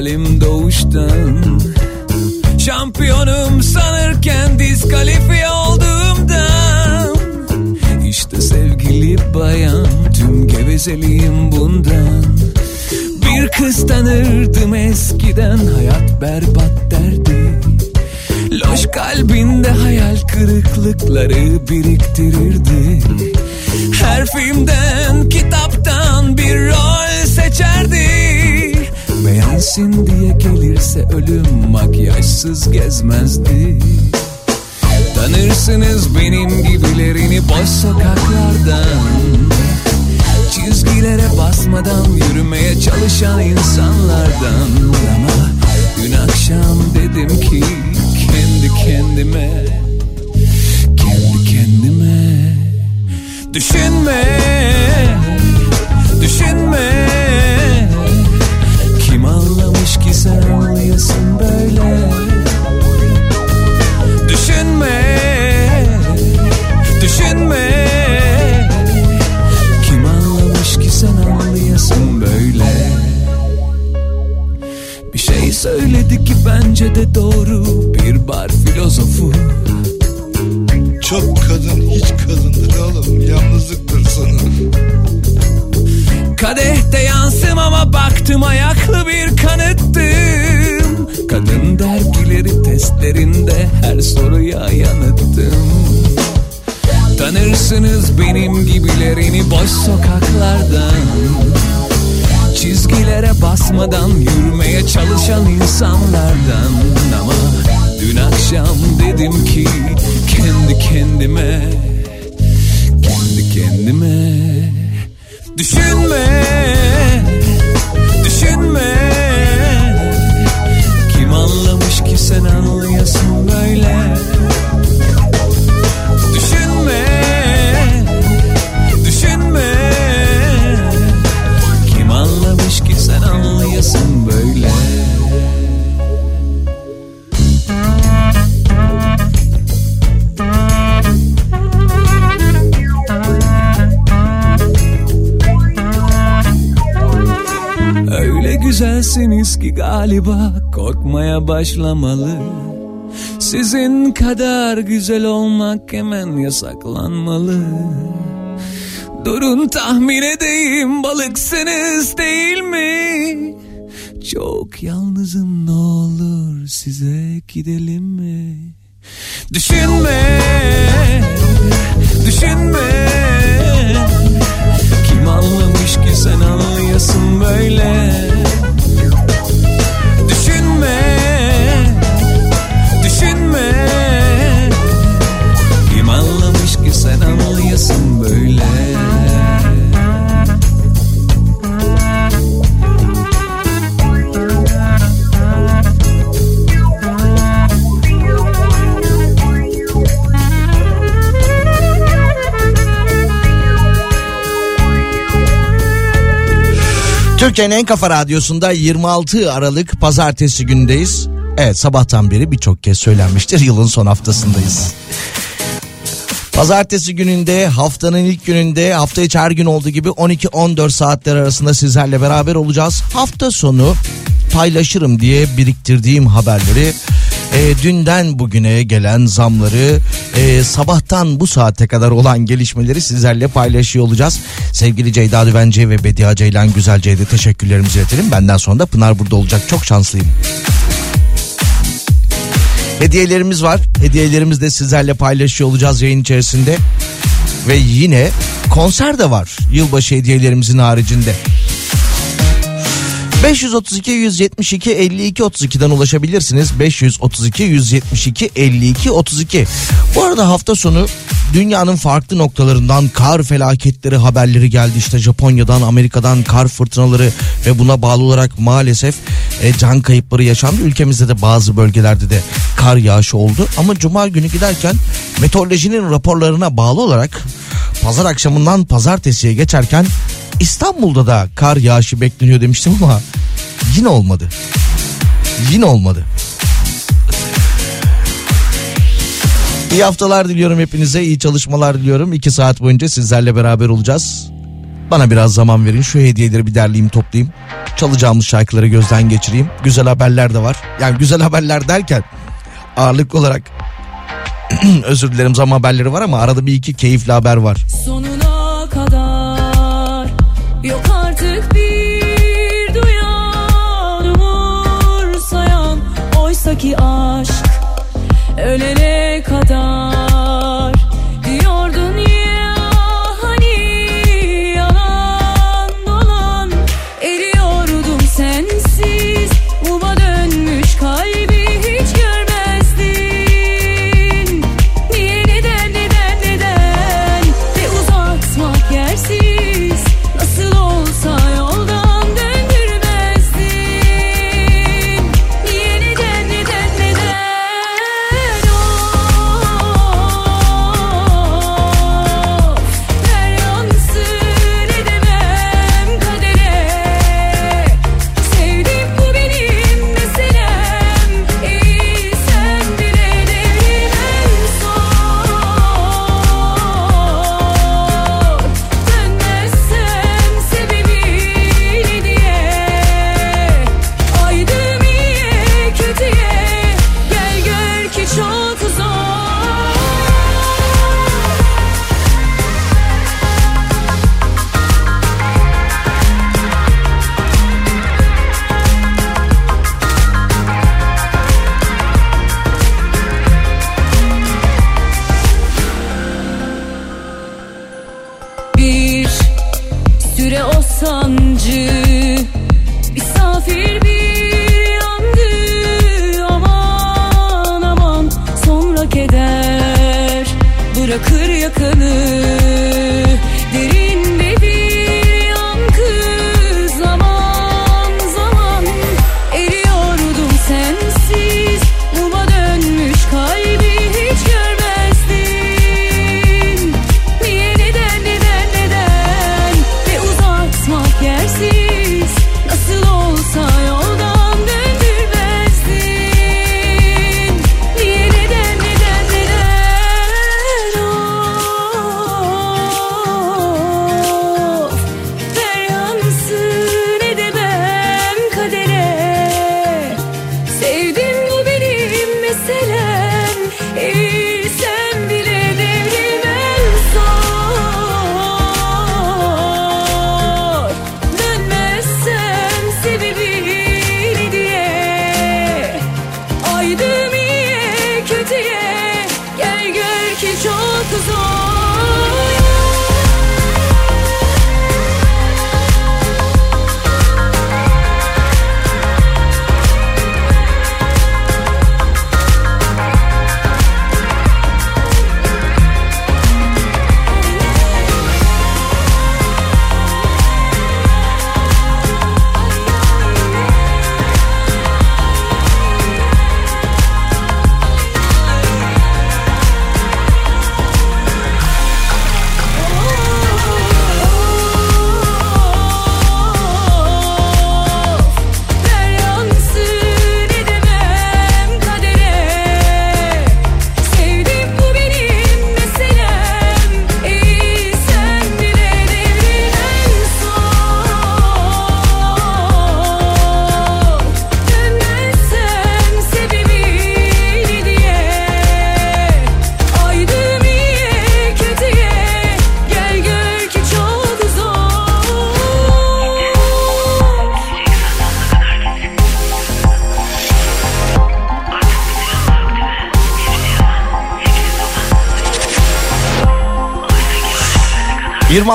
Bu halim doğuştan. Şampiyonum sanırken diskalifiye olduğumdan İşte sevgili bayan tüm gevezeliğim bundan. Bir kız tanırdım eskiden hayat berbat derdi. Loş kalbinde hayal kırıklıkları biriktirirdi. Her filmden kitaptan bir rol seçerdi Beğensin diye gelirse ölüm makyajsız gezmezdi. Tanırsınız benim gibilerini boş sokaklardan. Çizgilere basmadan yürümeye çalışan insanlardan. Ama dün akşam dedim ki kendi kendime Kendi kendime Düşünme Düşünme anlayasın böyle. Düşünme Düşünme. Kim anlamış ki sen anlayasın böyle? Bir şey söyledi ki bence de doğru. Bir bar filozofu. Çok kadın hiç kadındır oğlum. Yalnızlıktır sonu. Kadehte yansım ama baktım ayaklı bir kanıttım Kadın dergileri testlerinde her soruya yanıttım. Tanırsınız benim gibilerini boş sokaklardan. Çizgilere basmadan yürümeye çalışan insanlardan. Ama dün akşam dedim ki kendi kendime Kendi kendime Düşünme Düşünme sen anlayasın böyle güzelsiniz ki galiba korkmaya başlamalı Sizin kadar güzel olmak hemen yasaklanmalı Durun tahmin edeyim balıksınız değil mi? Çok yalnızım ne olur size gidelim mi? Düşünme, düşünme Kim anlamış ki sen anlayasın böyle Türkiye'nin en kafa radyosunda 26 Aralık pazartesi gündeyiz. Evet sabahtan beri birçok kez söylenmiştir yılın son haftasındayız. Pazartesi gününde haftanın ilk gününde hafta içi her gün olduğu gibi 12-14 saatler arasında sizlerle beraber olacağız. Hafta sonu paylaşırım diye biriktirdiğim haberleri e, dünden bugüne gelen zamları e, sabahtan bu saate kadar olan gelişmeleri sizlerle paylaşıyor olacağız. Sevgili Ceyda Düvenci ve Bediye Ceylan Güzelce'ye de teşekkürlerimizi iletelim. Benden sonra da Pınar burada olacak çok şanslıyım. Hediyelerimiz var. Hediyelerimizi de sizlerle paylaşıyor olacağız yayın içerisinde. Ve yine konser de var yılbaşı hediyelerimizin haricinde. 532 172 52 32'den ulaşabilirsiniz. 532 172 52 32. Bu arada hafta sonu dünyanın farklı noktalarından kar felaketleri haberleri geldi. İşte Japonya'dan, Amerika'dan kar fırtınaları ve buna bağlı olarak maalesef e, can kayıpları yaşandı. Ülkemizde de bazı bölgelerde de kar yağışı oldu. Ama cuma günü giderken meteorolojinin raporlarına bağlı olarak pazar akşamından pazartesiye geçerken İstanbul'da da kar yağışı bekleniyor demiştim ama yine olmadı. Yine olmadı. İyi haftalar diliyorum hepinize. iyi çalışmalar diliyorum. İki saat boyunca sizlerle beraber olacağız. Bana biraz zaman verin. Şu hediyeleri bir derleyeyim toplayayım. Çalacağımız şarkıları gözden geçireyim. Güzel haberler de var. Yani güzel haberler derken ağırlık olarak özür dilerim zam haberleri var ama arada bir iki keyifli haber var. Kadar yok artık bir duyan umursayan. Oysa ki aşk ölene kadar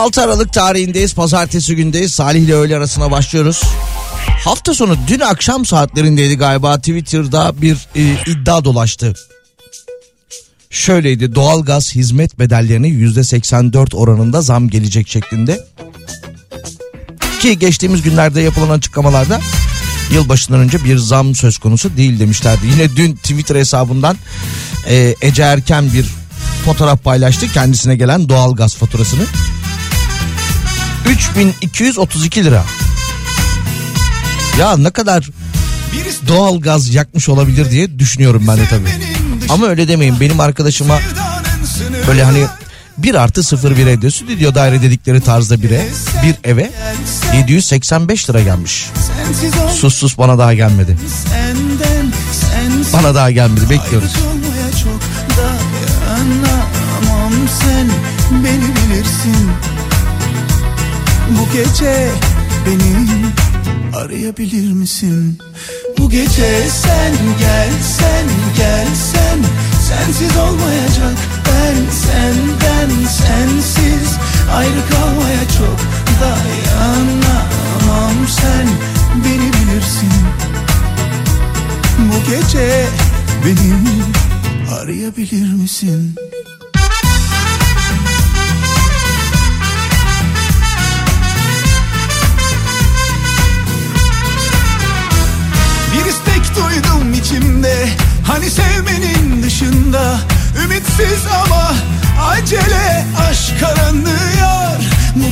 26 Aralık tarihindeyiz. Pazartesi gündeyiz. Salih ile öğle arasına başlıyoruz. Hafta sonu dün akşam saatlerindeydi galiba Twitter'da bir e, iddia dolaştı. Şöyleydi doğalgaz hizmet bedellerine yüzde 84 oranında zam gelecek şeklinde. Ki geçtiğimiz günlerde yapılan açıklamalarda yılbaşından önce bir zam söz konusu değil demişlerdi. Yine dün Twitter hesabından e, Ece Erken bir fotoğraf paylaştı kendisine gelen doğalgaz faturasını. 3232 lira. Ya ne kadar doğalgaz yakmış olabilir diye düşünüyorum ben de tabii. Ama öyle demeyin benim arkadaşıma böyle hani bir artı sıfır bir evde stüdyo daire dedikleri tarzda bir ev, bir eve 785 lira gelmiş. Sus sus bana daha gelmedi. Bana daha gelmedi bekliyoruz. Sen beni bilirsin Bu gece beni arayabilir misin? Bu gece sen gelsen gelsen Sensiz olmayacak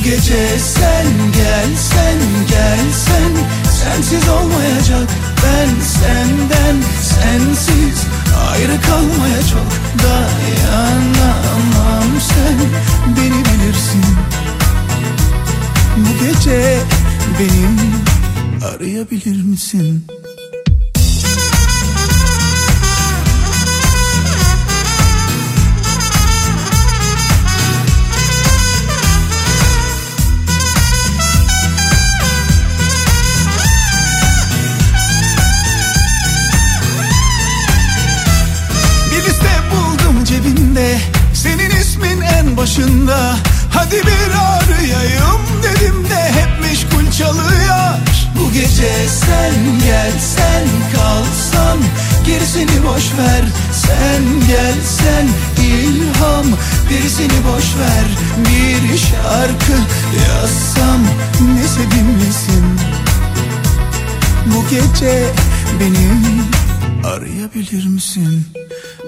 gece. Sen gelsen gelsen Sensiz olmayacak. Ben senden sensiz Ayrı kalmaya çok dayanamam. Sen beni bilirsin. Bu gece beni arayabilir misin? Hadi bir arayayım dedim de Hep meşgul çalıyor. Bu gece sen gelsen kalsan Gerisini boş ver. Sen gelsen ilham Birisini boş ver. Bir şarkı yazsam Ne sevimlisin. Bu gece beni arayabilir misin?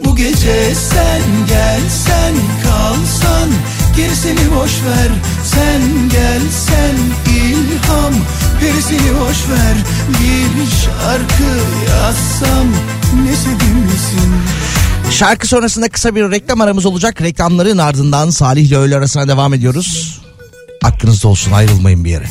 Bu gece sen gelsen kalsan Gerisini boş ver Sen gelsen ilham Gerisini boş ver Bir şarkı yazsam Ne sevimlisin Şarkı sonrasında kısa bir reklam aramız olacak. Reklamların ardından Salih ile öğle arasına devam ediyoruz. Aklınızda olsun ayrılmayın bir yere.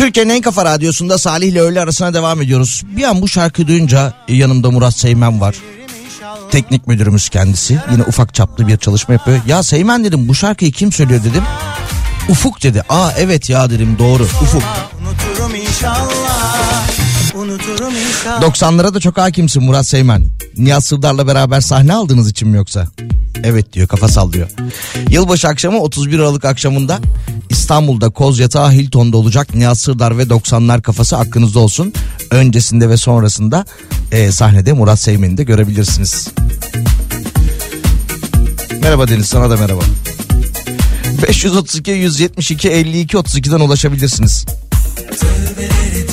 Türkiye'nin en kafa radyosunda Salih ile öğle arasına devam ediyoruz. Bir an bu şarkı duyunca e, yanımda Murat Seymen var. Teknik müdürümüz kendisi. Yine ufak çaplı bir çalışma yapıyor. Ya Seymen dedim bu şarkıyı kim söylüyor dedim. Ufuk dedi. Aa evet ya dedim doğru Ufuk. Unuturum inşallah 90'lara da çok hakimsin Murat Seymen. Nihat Sırdar'la beraber sahne aldığınız için mi yoksa? Evet diyor kafa sallıyor. Yılbaşı akşamı 31 Aralık akşamında İstanbul'da Koz Yatağı Hilton'da olacak Nihat Sırdar ve 90'lar kafası aklınızda olsun. Öncesinde ve sonrasında e, sahnede Murat Seymen'i de görebilirsiniz. Merhaba Deniz sana da merhaba. 532 172 52 32'den ulaşabilirsiniz. Tövbeler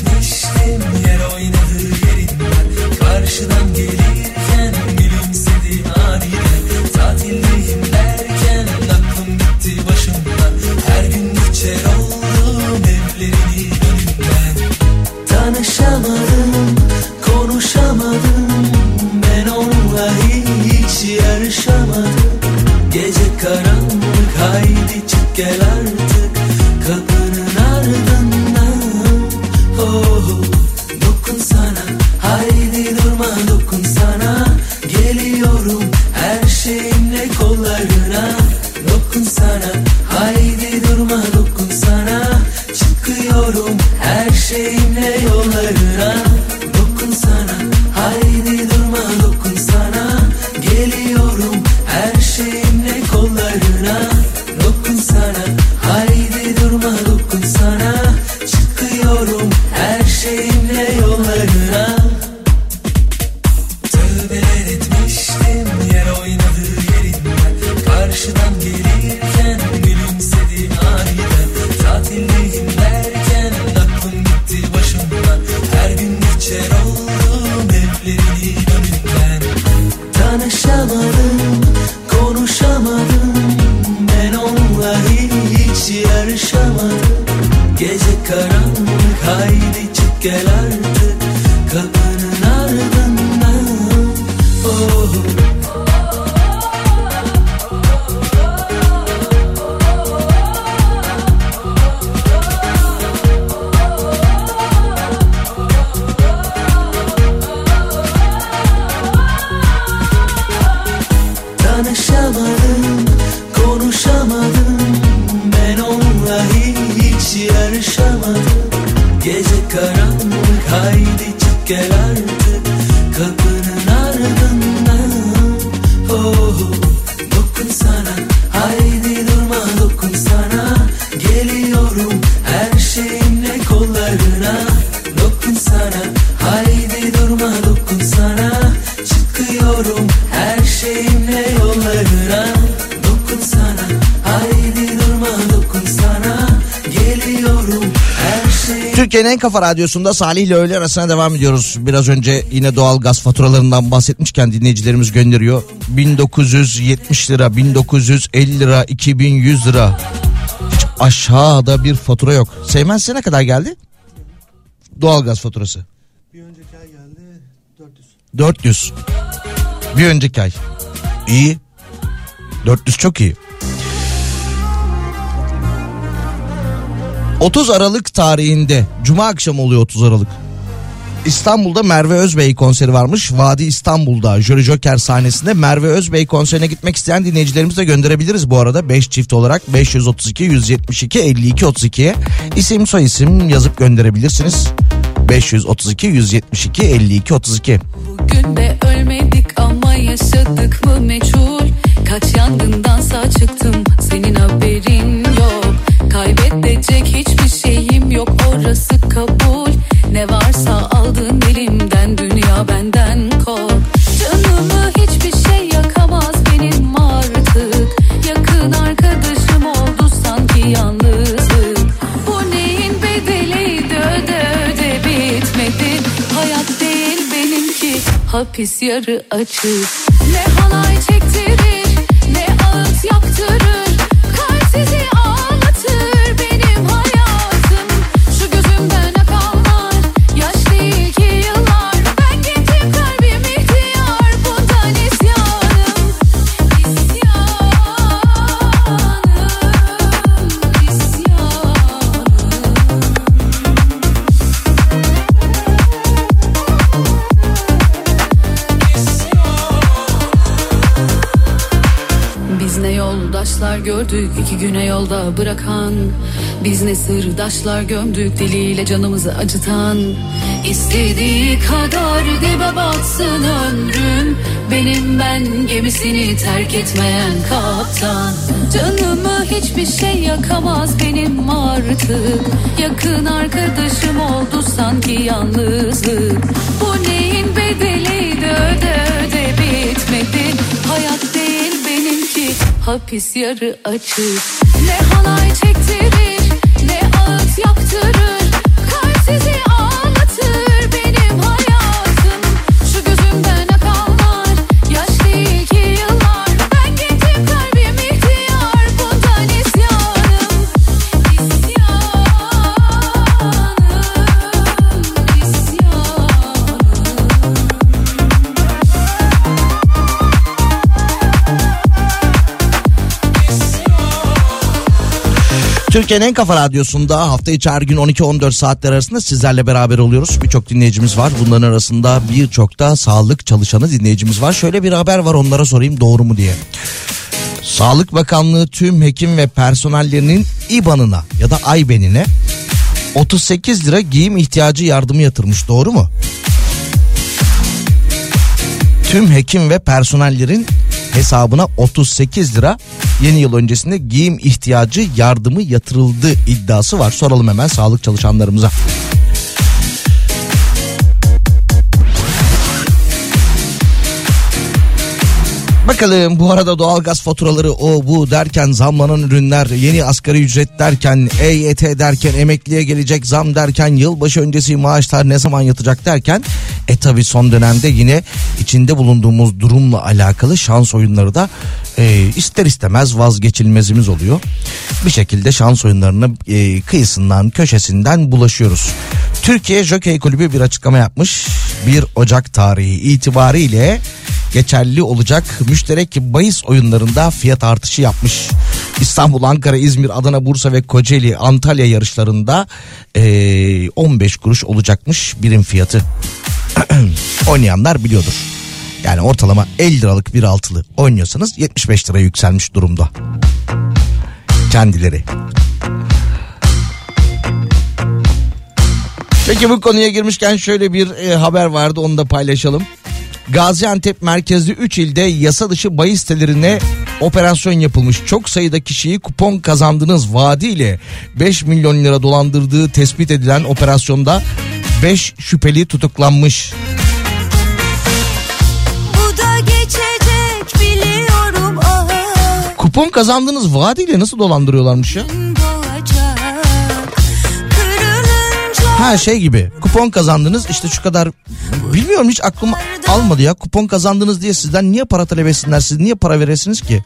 haydi çık gel artık kafa radyosunda Salih ile öğle arasına devam ediyoruz. Biraz önce yine doğal gaz faturalarından bahsetmişken dinleyicilerimiz gönderiyor. 1970 lira, 1950 lira, 2100 lira. Hiç aşağıda bir fatura yok. Seymen size ne kadar geldi? Doğal gaz faturası. Bir önceki ay geldi 400 400. Bir önceki ay. İyi. 400 çok iyi. 30 Aralık tarihinde Cuma akşamı oluyor 30 Aralık. İstanbul'da Merve Özbey konseri varmış. Vadi İstanbul'da Jolly Joker sahnesinde Merve Özbey konserine gitmek isteyen dinleyicilerimize gönderebiliriz bu arada. 5 çift olarak 532 172 52 32'ye isim soy isim yazıp gönderebilirsiniz. 532 172 52 32. Bugün de ölmedik ama yaşadık mı meçhul hapis yarı açık. Ne halay çektirir yolda bırakan Biz ne sırdaşlar gömdük diliyle canımızı acıtan. İstediği kadar dibe batsın ömrüm Benim ben gemisini terk etmeyen kaptan. Canımı hiçbir şey yakamaz benim artık Yakın arkadaşım oldu sanki yalnızlık. Bu neyin bedeliydi öde öde bitmedi. Hayat değil benimki hapis yarı açık Ne halay çektirir ne ağıt yaptırır. Kalp sizi Türkiye'nin en kafa radyosunda hafta içi her gün 12-14 saatler arasında sizlerle beraber oluyoruz. Birçok dinleyicimiz var. Bunların arasında birçok da sağlık çalışanı dinleyicimiz var. Şöyle bir haber var onlara sorayım doğru mu diye. Sağlık Bakanlığı tüm hekim ve personellerinin IBAN'ına ya da AYBEN'ine 38 lira giyim ihtiyacı yardımı yatırmış doğru mu? Tüm hekim ve personellerin hesabına 38 lira yeni yıl öncesinde giyim ihtiyacı yardımı yatırıldı iddiası var. Soralım hemen sağlık çalışanlarımıza. Bakalım bu arada doğalgaz faturaları o bu derken zamlanan ürünler yeni asgari ücret derken EYT derken emekliye gelecek zam derken yılbaşı öncesi maaşlar ne zaman yatacak derken e tabi son dönemde yine içinde bulunduğumuz durumla alakalı şans oyunları da e, ister istemez vazgeçilmezimiz oluyor. Bir şekilde şans oyunlarına e, kıyısından köşesinden bulaşıyoruz. Türkiye Jockey Kulübü bir açıklama yapmış. 1 Ocak tarihi itibariyle geçerli olacak müşterek bahis oyunlarında fiyat artışı yapmış. İstanbul, Ankara, İzmir, Adana, Bursa ve Kocaeli, Antalya yarışlarında eee, 15 kuruş olacakmış birim fiyatı. Oynayanlar biliyordur. Yani ortalama 50 liralık bir altılı oynuyorsanız 75 liraya yükselmiş durumda. Kendileri. Peki bu konuya girmişken şöyle bir e, haber vardı onu da paylaşalım. Gaziantep merkezli 3 ilde yasa dışı bahis sitelerine operasyon yapılmış. Çok sayıda kişiyi kupon kazandınız vaadiyle 5 milyon lira dolandırdığı tespit edilen operasyonda 5 şüpheli tutuklanmış. Ah Kupon kazandığınız vaadiyle nasıl dolandırıyorlarmış ya? Ha şey gibi kupon kazandınız işte şu kadar bilmiyorum hiç aklım almadı ya kupon kazandınız diye sizden niye para talep etsinler siz niye para veresiniz ki?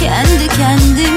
Kendi kendimle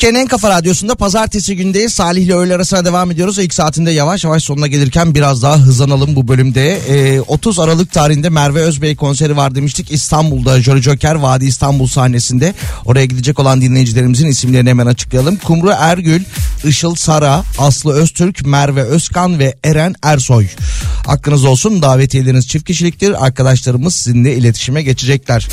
Türkiye'nin en kafa radyosunda pazartesi gündeyiz. Salih ile öğle arasına devam ediyoruz. İlk saatinde yavaş yavaş sonuna gelirken biraz daha hızlanalım bu bölümde. Ee, 30 Aralık tarihinde Merve Özbey konseri var demiştik. İstanbul'da Jolly Joker Vadi İstanbul sahnesinde. Oraya gidecek olan dinleyicilerimizin isimlerini hemen açıklayalım. Kumru Ergül, Işıl Sara, Aslı Öztürk, Merve Özkan ve Eren Ersoy. Hakkınız olsun davetiyeleriniz çift kişiliktir. Arkadaşlarımız sizinle iletişime geçecekler.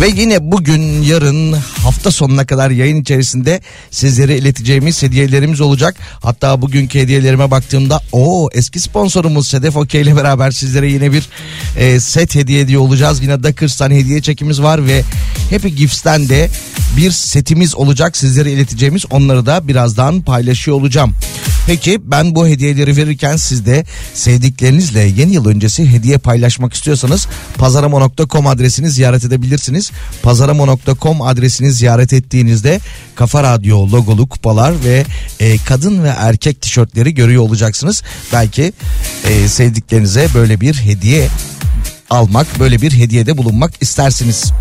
Ve yine bugün yarın hafta sonuna kadar yayın içerisinde sizlere ileteceğimiz hediyelerimiz olacak. Hatta bugünkü hediyelerime baktığımda o eski sponsorumuz Sedef Okey ile beraber sizlere yine bir e, set hediye ediyor olacağız. Yine Dakırs'tan hediye çekimiz var ve Happy Gifts'ten de bir setimiz olacak sizlere ileteceğimiz onları da birazdan paylaşıyor olacağım. Peki ben bu hediyeleri verirken siz de sevdiklerinizle yeni yıl öncesi hediye paylaşmak istiyorsanız pazaramo.com adresini ziyaret edebilirsiniz. Pazaramo.com adresini ziyaret ettiğinizde Kafa Radyo logolu kupalar ve e, kadın ve erkek tişörtleri görüyor olacaksınız. Belki e, sevdiklerinize böyle bir hediye almak, böyle bir hediyede bulunmak istersiniz.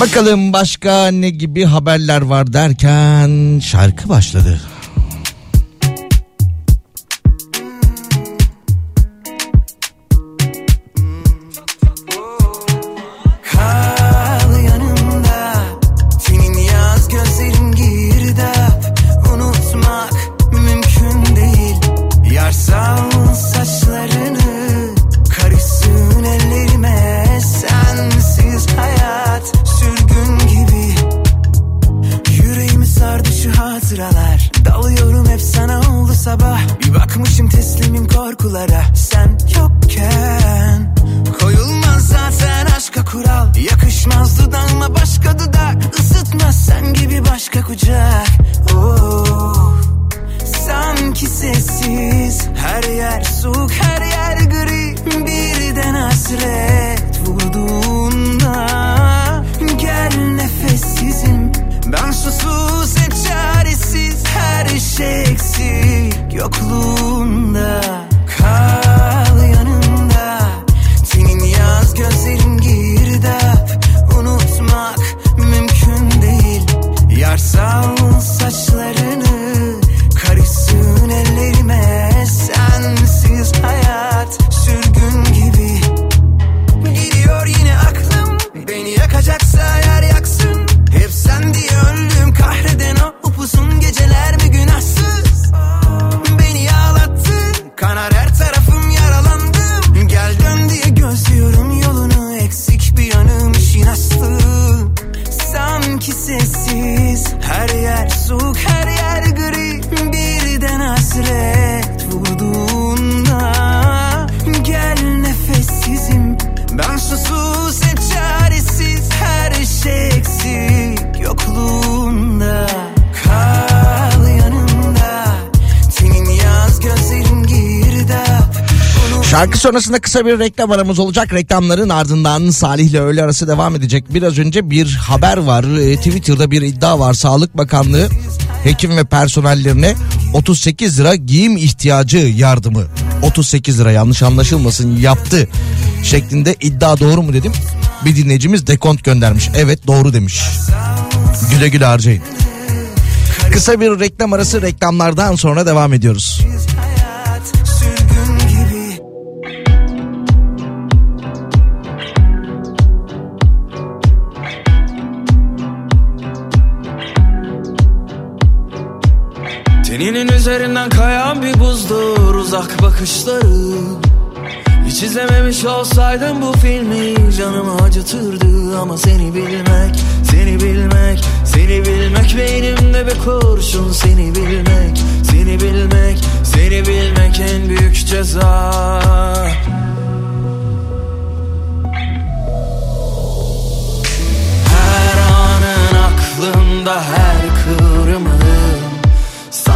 Bakalım başka ne gibi haberler var derken şarkı başladı. Korkulara sonrasında kısa bir reklam aramız olacak. Reklamların ardından Salih ile öğle arası devam edecek. Biraz önce bir haber var. E, Twitter'da bir iddia var. Sağlık Bakanlığı hekim ve personellerine 38 lira giyim ihtiyacı yardımı. 38 lira yanlış anlaşılmasın yaptı şeklinde iddia doğru mu dedim. Bir dinleyicimiz dekont göndermiş. Evet doğru demiş. Güle güle harcayın. Kısa bir reklam arası reklamlardan sonra devam ediyoruz. Teninin üzerinden kayan bir buzdur uzak bakışları. Hiç izlememiş olsaydım bu filmi canımı acıtırdı. Ama seni bilmek, seni bilmek, seni bilmek Beynimde bir kurşun. Seni bilmek, seni bilmek, seni bilmek en büyük ceza. Her anın aklımda her kıvrımın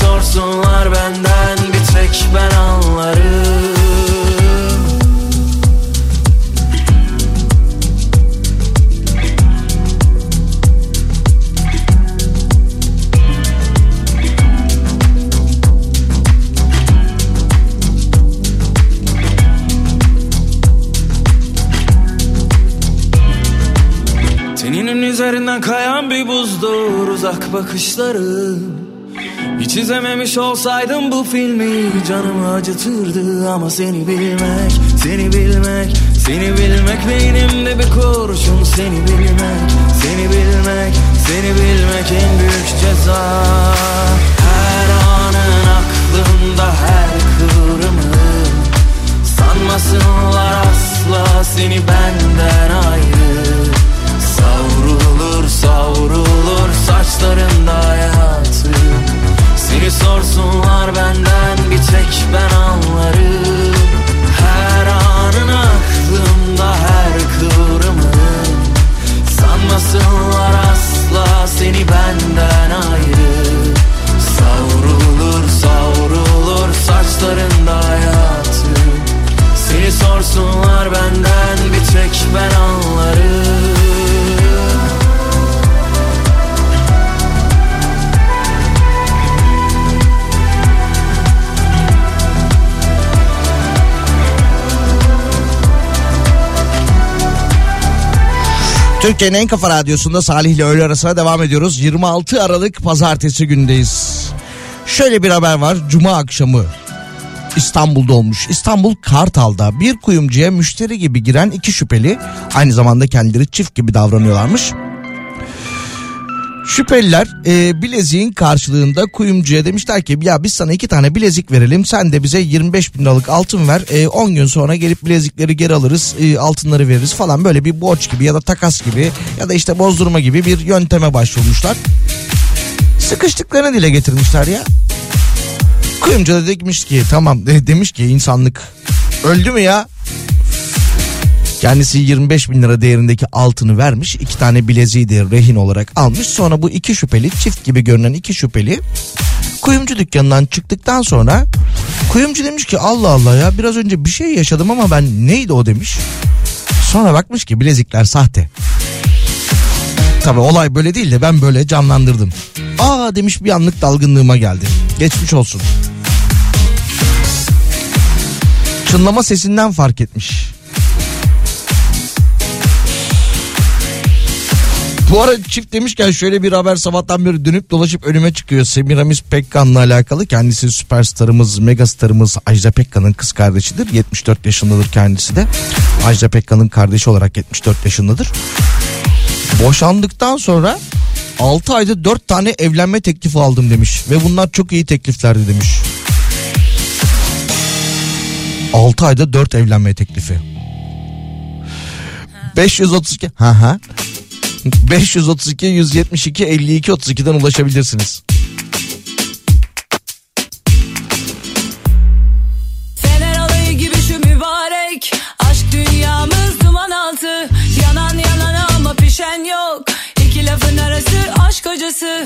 sorsunlar benden bir tek ben anlarım. Teninin üzerinden kayan bir buzdur uzak bakışları Hiç izlememiş olsaydım bu filmi canımı acıtırdı Ama seni bilmek, seni bilmek, seni bilmek Beynimde bir kurşun seni bilmek, seni bilmek, seni bilmek en büyük ceza. Her anın aklımda her kıvrımı Sanmasınlar asla seni benden ayrı. Savrulur savrulur saçlarında hayatı Seni sorsunlar benden bir tek ben anlarım. Her anın aklımda her kıvrımı. Sanmasınlar asla seni benden ayrı. Savrulur savrulur saçlarında hayatı. Seni sorsunlar benden Türkiye'nin en kafa radyosunda Salih ile öğle arasına devam ediyoruz. 26 Aralık pazartesi gündeyiz. Şöyle bir haber var. Cuma akşamı İstanbul'da olmuş. İstanbul Kartal'da bir kuyumcuya müşteri gibi giren iki şüpheli aynı zamanda kendileri çift gibi davranıyorlarmış. Şüpheliler e, bileziğin karşılığında kuyumcuya demişler ki ya biz sana iki tane bilezik verelim sen de bize 25 bin liralık altın ver e, 10 gün sonra gelip bilezikleri geri alırız e, altınları veririz falan böyle bir borç gibi ya da takas gibi ya da işte bozdurma gibi bir yönteme başvurmuşlar. Sıkıştıklarını dile getirmişler ya. Kuyumcu da demiş ki tamam de, demiş ki insanlık öldü mü ya? Kendisi 25 bin lira değerindeki altını vermiş. iki tane bileziği de rehin olarak almış. Sonra bu iki şüpheli çift gibi görünen iki şüpheli kuyumcu dükkanından çıktıktan sonra kuyumcu demiş ki Allah Allah ya biraz önce bir şey yaşadım ama ben neydi o demiş. Sonra bakmış ki bilezikler sahte. Tabi olay böyle değil de ben böyle canlandırdım. Aa demiş bir anlık dalgınlığıma geldi. Geçmiş olsun. Çınlama sesinden fark etmiş. Bu ara çift demişken şöyle bir haber sabahtan beri dönüp dolaşıp önüme çıkıyor. Semiramis Pekkan'la alakalı. Kendisi süperstarımız, megastarımız Ajda Pekkan'ın kız kardeşidir. 74 yaşındadır kendisi de. Ajda Pekkan'ın kardeşi olarak 74 yaşındadır. Boşandıktan sonra 6 ayda 4 tane evlenme teklifi aldım demiş. Ve bunlar çok iyi tekliflerdi demiş. 6 ayda 4 evlenme teklifi. 532 ha ha 532 172 52 32'den ulaşabilirsiniz. Yanan yanana ama pişen yok. İki lafın arası aşk hocası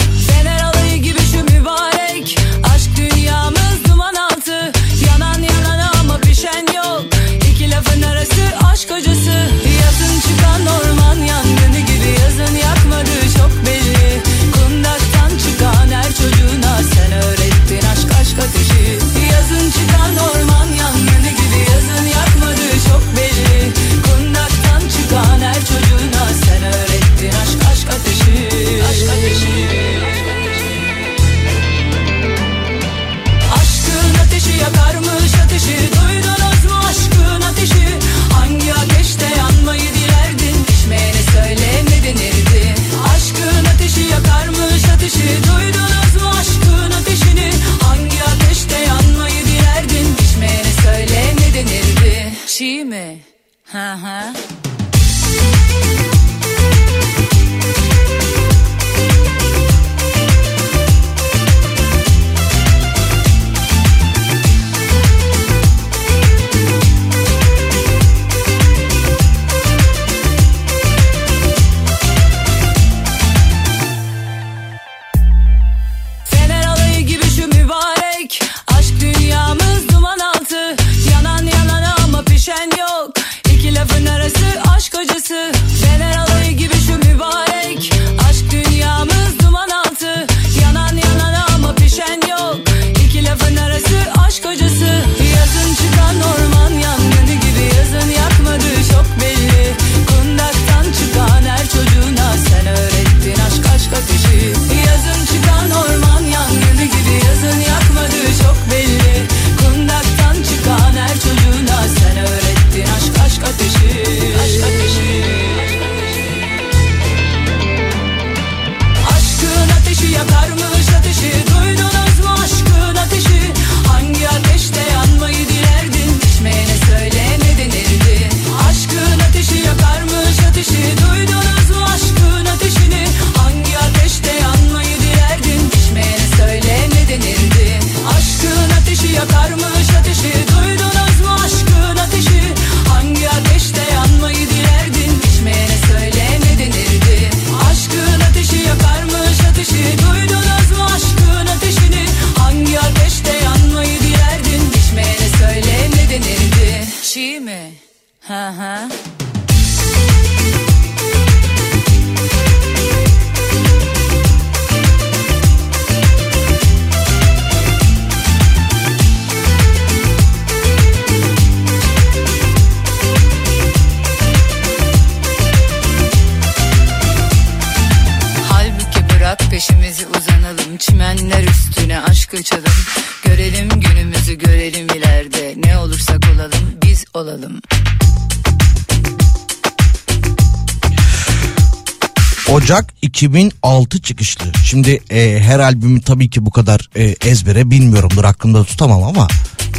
2006 çıkışlı. Şimdi e, her albümü tabii ki bu kadar e, ezbere bilmiyorumdur aklımda tutamam ama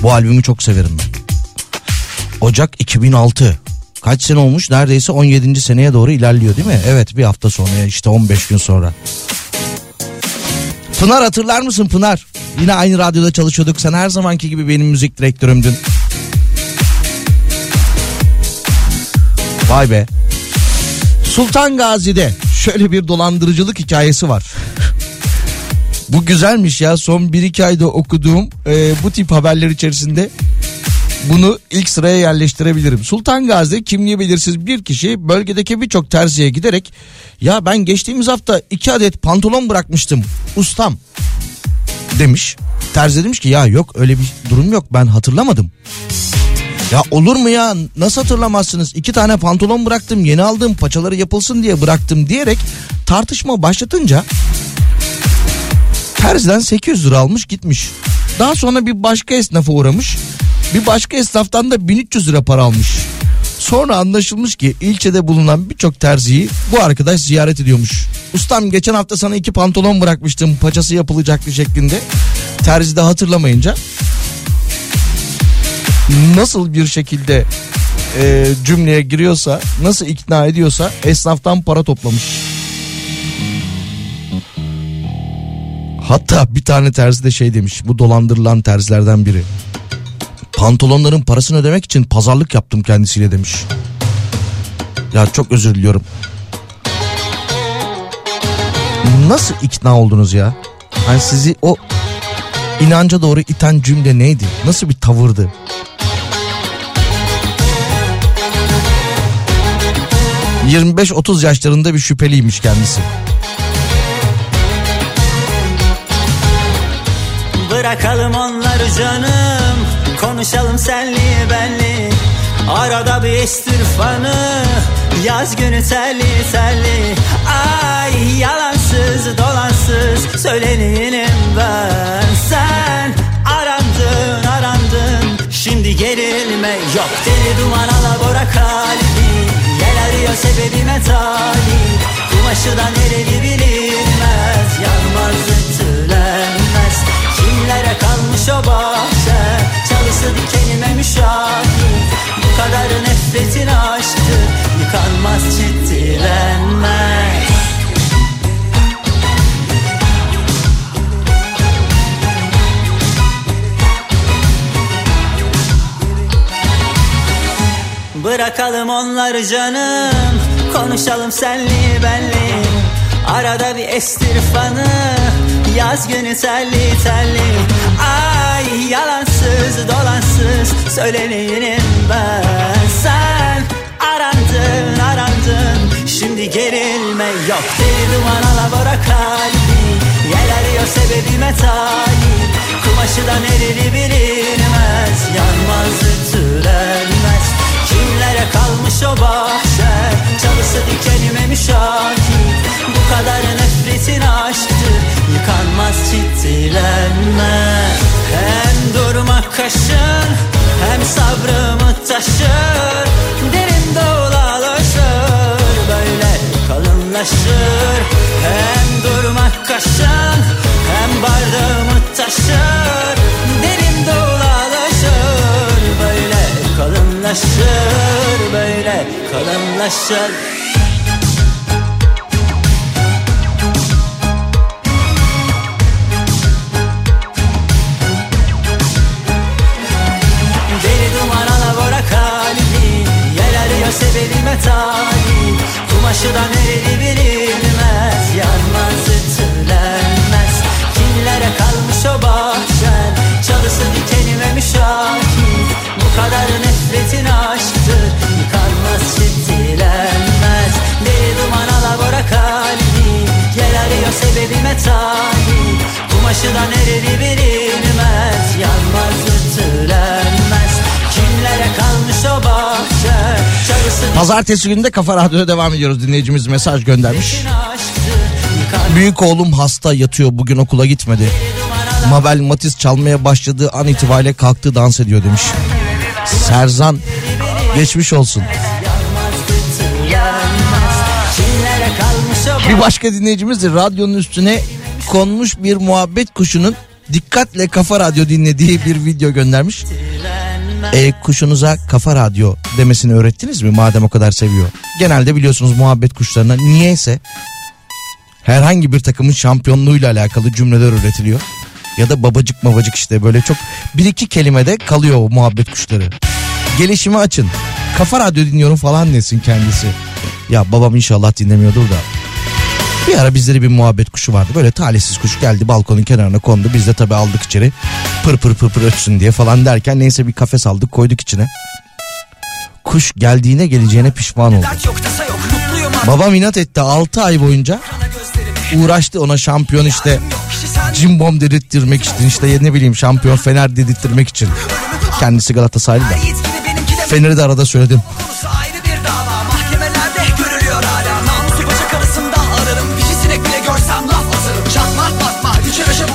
bu albümü çok severim ben. Ocak 2006. Kaç sene olmuş? Neredeyse 17. seneye doğru ilerliyor değil mi? Evet bir hafta sonra işte 15 gün sonra. Pınar hatırlar mısın Pınar? Yine aynı radyoda çalışıyorduk. Sen her zamanki gibi benim müzik direktörümdün. Vay be. Sultan Gazi'de şöyle bir dolandırıcılık hikayesi var. bu güzelmiş ya son 1-2 ayda okuduğum e, bu tip haberler içerisinde bunu ilk sıraya yerleştirebilirim. Sultan Gazi'de kimliği belirsiz bir kişi bölgedeki birçok terziye giderek ya ben geçtiğimiz hafta 2 adet pantolon bırakmıştım ustam demiş. Terzi demiş ki ya yok öyle bir durum yok ben hatırlamadım. Ya olur mu ya nasıl hatırlamazsınız iki tane pantolon bıraktım yeni aldım paçaları yapılsın diye bıraktım diyerek tartışma başlatınca terziden 800 lira almış gitmiş. Daha sonra bir başka esnafa uğramış bir başka esnaftan da 1300 lira para almış. Sonra anlaşılmış ki ilçede bulunan birçok terziyi bu arkadaş ziyaret ediyormuş. Ustam geçen hafta sana iki pantolon bırakmıştım paçası yapılacaktı şeklinde. Terzi de hatırlamayınca nasıl bir şekilde e, cümleye giriyorsa nasıl ikna ediyorsa esnaftan para toplamış. Hatta bir tane terzi de şey demiş bu dolandırılan terzilerden biri. Pantolonların parasını ödemek için pazarlık yaptım kendisiyle demiş. Ya çok özür diliyorum. Nasıl ikna oldunuz ya? Hani sizi o inanca doğru iten cümle neydi? Nasıl bir tavırdı? ...25-30 yaşlarında bir şüpheliymiş kendisi. Bırakalım onları canım Konuşalım senli benli. Arada bir estir fanı Yaz günü telli telli Ay yalansız dolansız Söyleneyim ben. Sen arandın arandın Şimdi gerilme. Yok Deli duman alabora kalbi Sebebime talip Kumaşı da nereli bilinmez. Yanmaz ütülenmez Kimlere kalmış o bahçe? Çalısı dikenime müşahit Bu kadar nefretin aşktı Yıkanmaz ciddilenmez Bırakalım onları canım. Konuşalım senli benli. Arada bir estir fanı. Yaz günü telli telli Ay yalansız dolansız Söyleneyim ben. Sen arandın arandın. Şimdi gerilme. Yok Deli duman alabora kalbi. Yel arıyor sebebime talip Kumaşı da nereli bilinmez. Yanmaz kalmış o bahçe Çalısı dikenime müşahit Bu kadar nefretin aşktı Yıkanmaz ciddilenme Hem durmak kaşın Hem sabrımı taşır. Derin dolalaşır Böyle kalınlaşır. Hem durmak kaşın Hem bardağımı taşır. Derin dolalaşır kalınlaşır Böyle kalınlaşır Deli duman alabora kalbi Yel arıyor sebebime talip Kumaşı da nereli bilinmez Yanmaz ütülenmez. Kimlere kalmış o bahçen Çalısı dikenime müşahit Bu kadar nefretin aşktır. Yıkanmaz çiftilenmez Deli duman alabora kalbi. Gel arıyor sebebime talip. Kumaşıdan eridi bilinmez. Yanmaz ürtülenmez Kimlere kalmış o bahçe? Çarısı Pazartesi günü de Kafa Radyo'da devam ediyoruz. Dinleyicimiz mesaj göndermiş. Büyük oğlum hasta yatıyor. Bugün okula gitmedi. Mabel Matiz çalmaya başladığı an itibariyle kalktı dans ediyor demiş. Serzan geçmiş olsun. Bir başka dinleyicimiz de radyonun üstüne konmuş bir muhabbet kuşunun dikkatle kafa radyo dinlediği bir video göndermiş. E, kuşunuza kafa radyo demesini öğrettiniz mi madem o kadar seviyor? Genelde biliyorsunuz muhabbet kuşlarına niyeyse herhangi bir takımın şampiyonluğuyla alakalı cümleler üretiliyor. Ya da babacık babacık işte böyle çok bir iki kelimede kalıyor o muhabbet kuşları. Gelişimi açın. Kafa radyo dinliyorum falan desin kendisi. Ya babam inşallah dinlemiyordur da. Bir ara bizde de bir muhabbet kuşu vardı. Böyle talihsiz kuş geldi balkonun kenarına kondu. Biz de tabii aldık içeri. Pır pır pır pır ötsün diye falan derken neyse bir kafes aldık koyduk içine. Kuş geldiğine geleceğine pişman oldu. Babam inat etti 6 ay boyunca uğraştı ona şampiyon işte cimbom dedirttirmek için işte ne bileyim şampiyon Fener dedirttirmek için. Kendisi Galatasaraylı da. Fener'i de arada söyledim.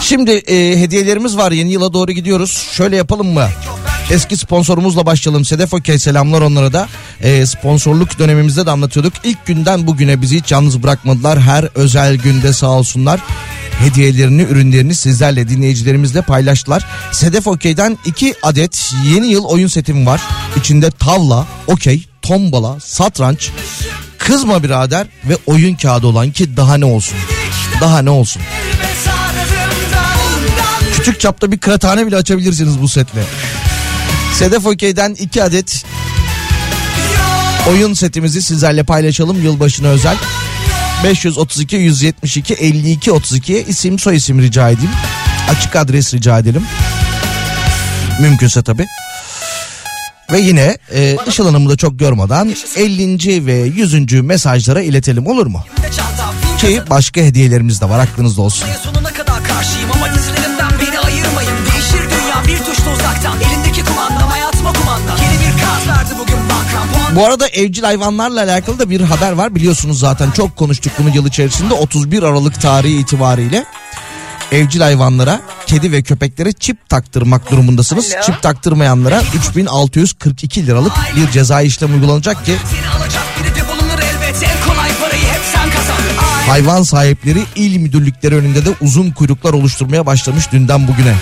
Şimdi e, hediyelerimiz var yeni yıla doğru gidiyoruz. Şöyle yapalım mı? Eski sponsorumuzla başlayalım. Sedef Okey selamlar onlara da. E, sponsorluk dönemimizde de anlatıyorduk. İlk günden bugüne bizi hiç yalnız bırakmadılar. Her özel günde sağ olsunlar. Hediyelerini, ürünlerini sizlerle dinleyicilerimizle paylaştılar. Sedef Okey'den iki adet yeni yıl oyun setim var. İçinde tavla, okey, tombala, satranç, kızma birader ve oyun kağıdı olan ki daha ne olsun. Daha ne olsun. Küçük çapta bir kıraathane bile açabilirsiniz bu setle. Sedef Okey'den iki adet oyun setimizi sizlerle paylaşalım yılbaşına özel. 532 172 52 32'ye isim soy isim rica edeyim. Açık adres rica edelim. Mümkünse tabi. Ve yine e, Işıl Hanım'ı da çok görmeden 50. ve 100. mesajlara iletelim olur mu? Ki başka hediyelerimiz de var aklınızda olsun. Sonuna kadar karşıyım ama dizilerimden beni ayırmayın Değişir dünya bir tuşla uzaktan Elindeki kumandam hayatıma kumanda. Yeni bir kaz verdi bugün bankam Puan Bu arada evcil hayvanlarla alakalı da bir haber var. Biliyorsunuz zaten çok konuştuk bunu yıl içerisinde. 31 Aralık tarihi itibariyle evcil hayvanlara, kedi ve köpeklere çip taktırmak durumundasınız. Çip taktırmayanlara 3642 liralık bir ceza işlem uygulanacak ki hayvan sahipleri il müdürlükleri önünde de uzun kuyruklar oluşturmaya başlamış dünden bugüne.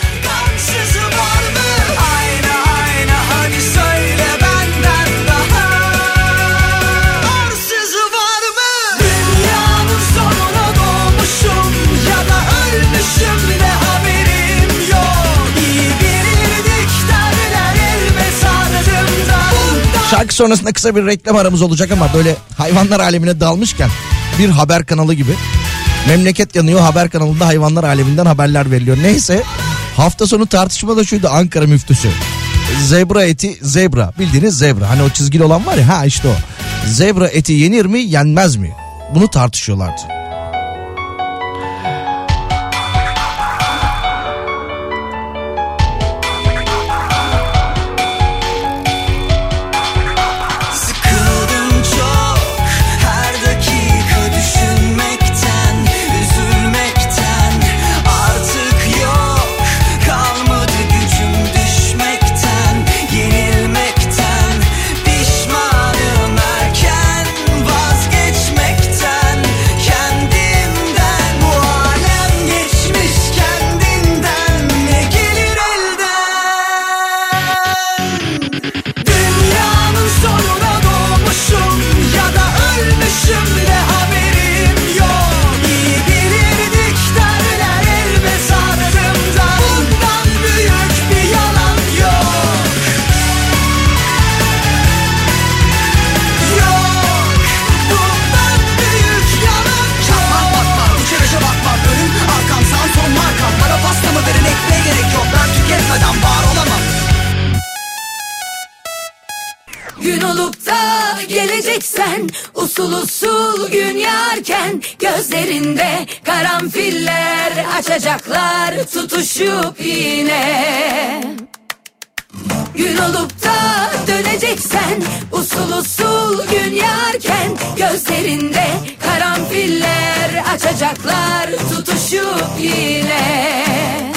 Şarkı sonrasında kısa bir reklam aramız olacak ama böyle hayvanlar alemine dalmışken bir haber kanalı gibi. Memleket yanıyor haber kanalında hayvanlar aleminden haberler veriliyor. Neyse hafta sonu tartışma da şuydu Ankara müftüsü. Zebra eti zebra bildiğiniz zebra hani o çizgili olan var ya ha işte o. Zebra eti yenir mi yenmez mi? Bunu tartışıyorlardı. Geleceksen usul usul gün yarken gözlerinde karanfiller açacaklar tutuşup yine. Gün olup da döneceksen usul usul gün yarken gözlerinde karanfiller açacaklar tutuşup yine.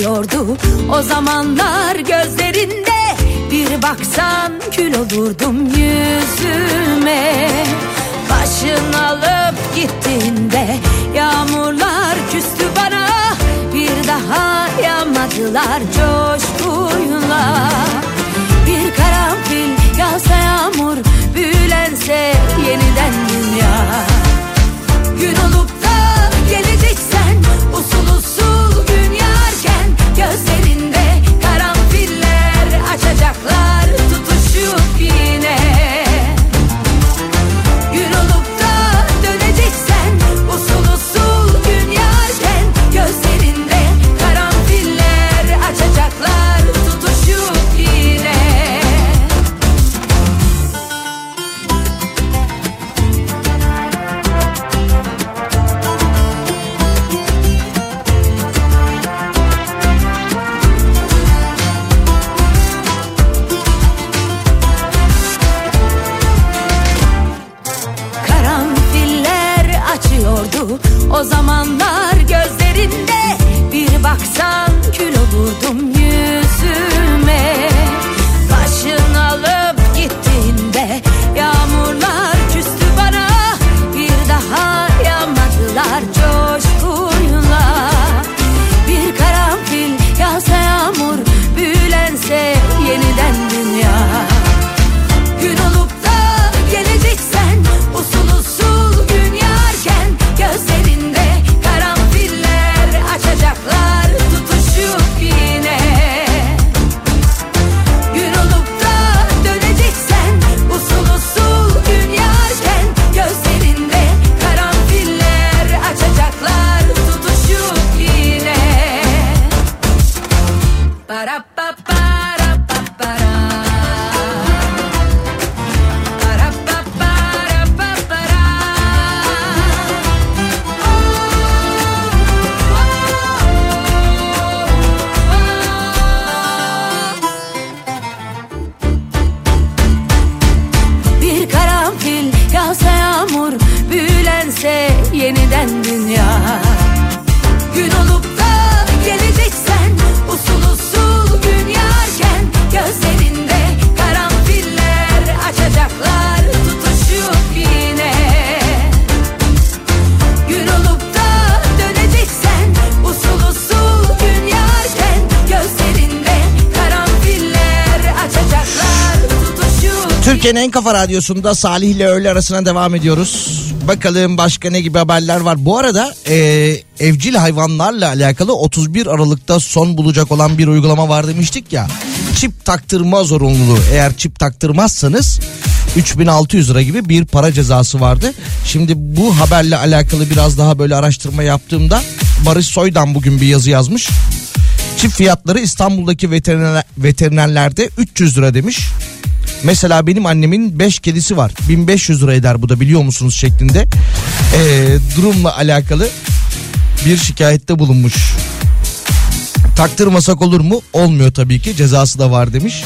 Açıyordu o zamanlar gözlerinde Bir baksan kül olurdum yüzüme. Başın alıp gittiğinde yağmurlar küstü bana. Bir daha yağmadılar coşkuyla. Bir karanfil yağsa yağmur büyülense yeniden dünya Türkiye'nin en kafa radyosunda Salih ile öğle arasına devam ediyoruz. Bakalım başka ne gibi haberler var. Bu arada e, evcil hayvanlarla alakalı 31 Aralık'ta son bulacak olan bir uygulama var demiştik ya. Çip taktırma zorunluluğu. Eğer çip taktırmazsanız 3600 lira gibi bir para cezası vardı. Şimdi bu haberle alakalı biraz daha böyle araştırma yaptığımda Barış Soydan bugün bir yazı yazmış. Çip fiyatları İstanbul'daki veteriner, veterinerlerde 300 lira demiş. Mesela benim annemin 5 kedisi var. 1500 lira eder bu da biliyor musunuz şeklinde. Ee, durumla alakalı bir şikayette bulunmuş. Taktırmasak olur mu? Olmuyor tabii ki cezası da var demiş.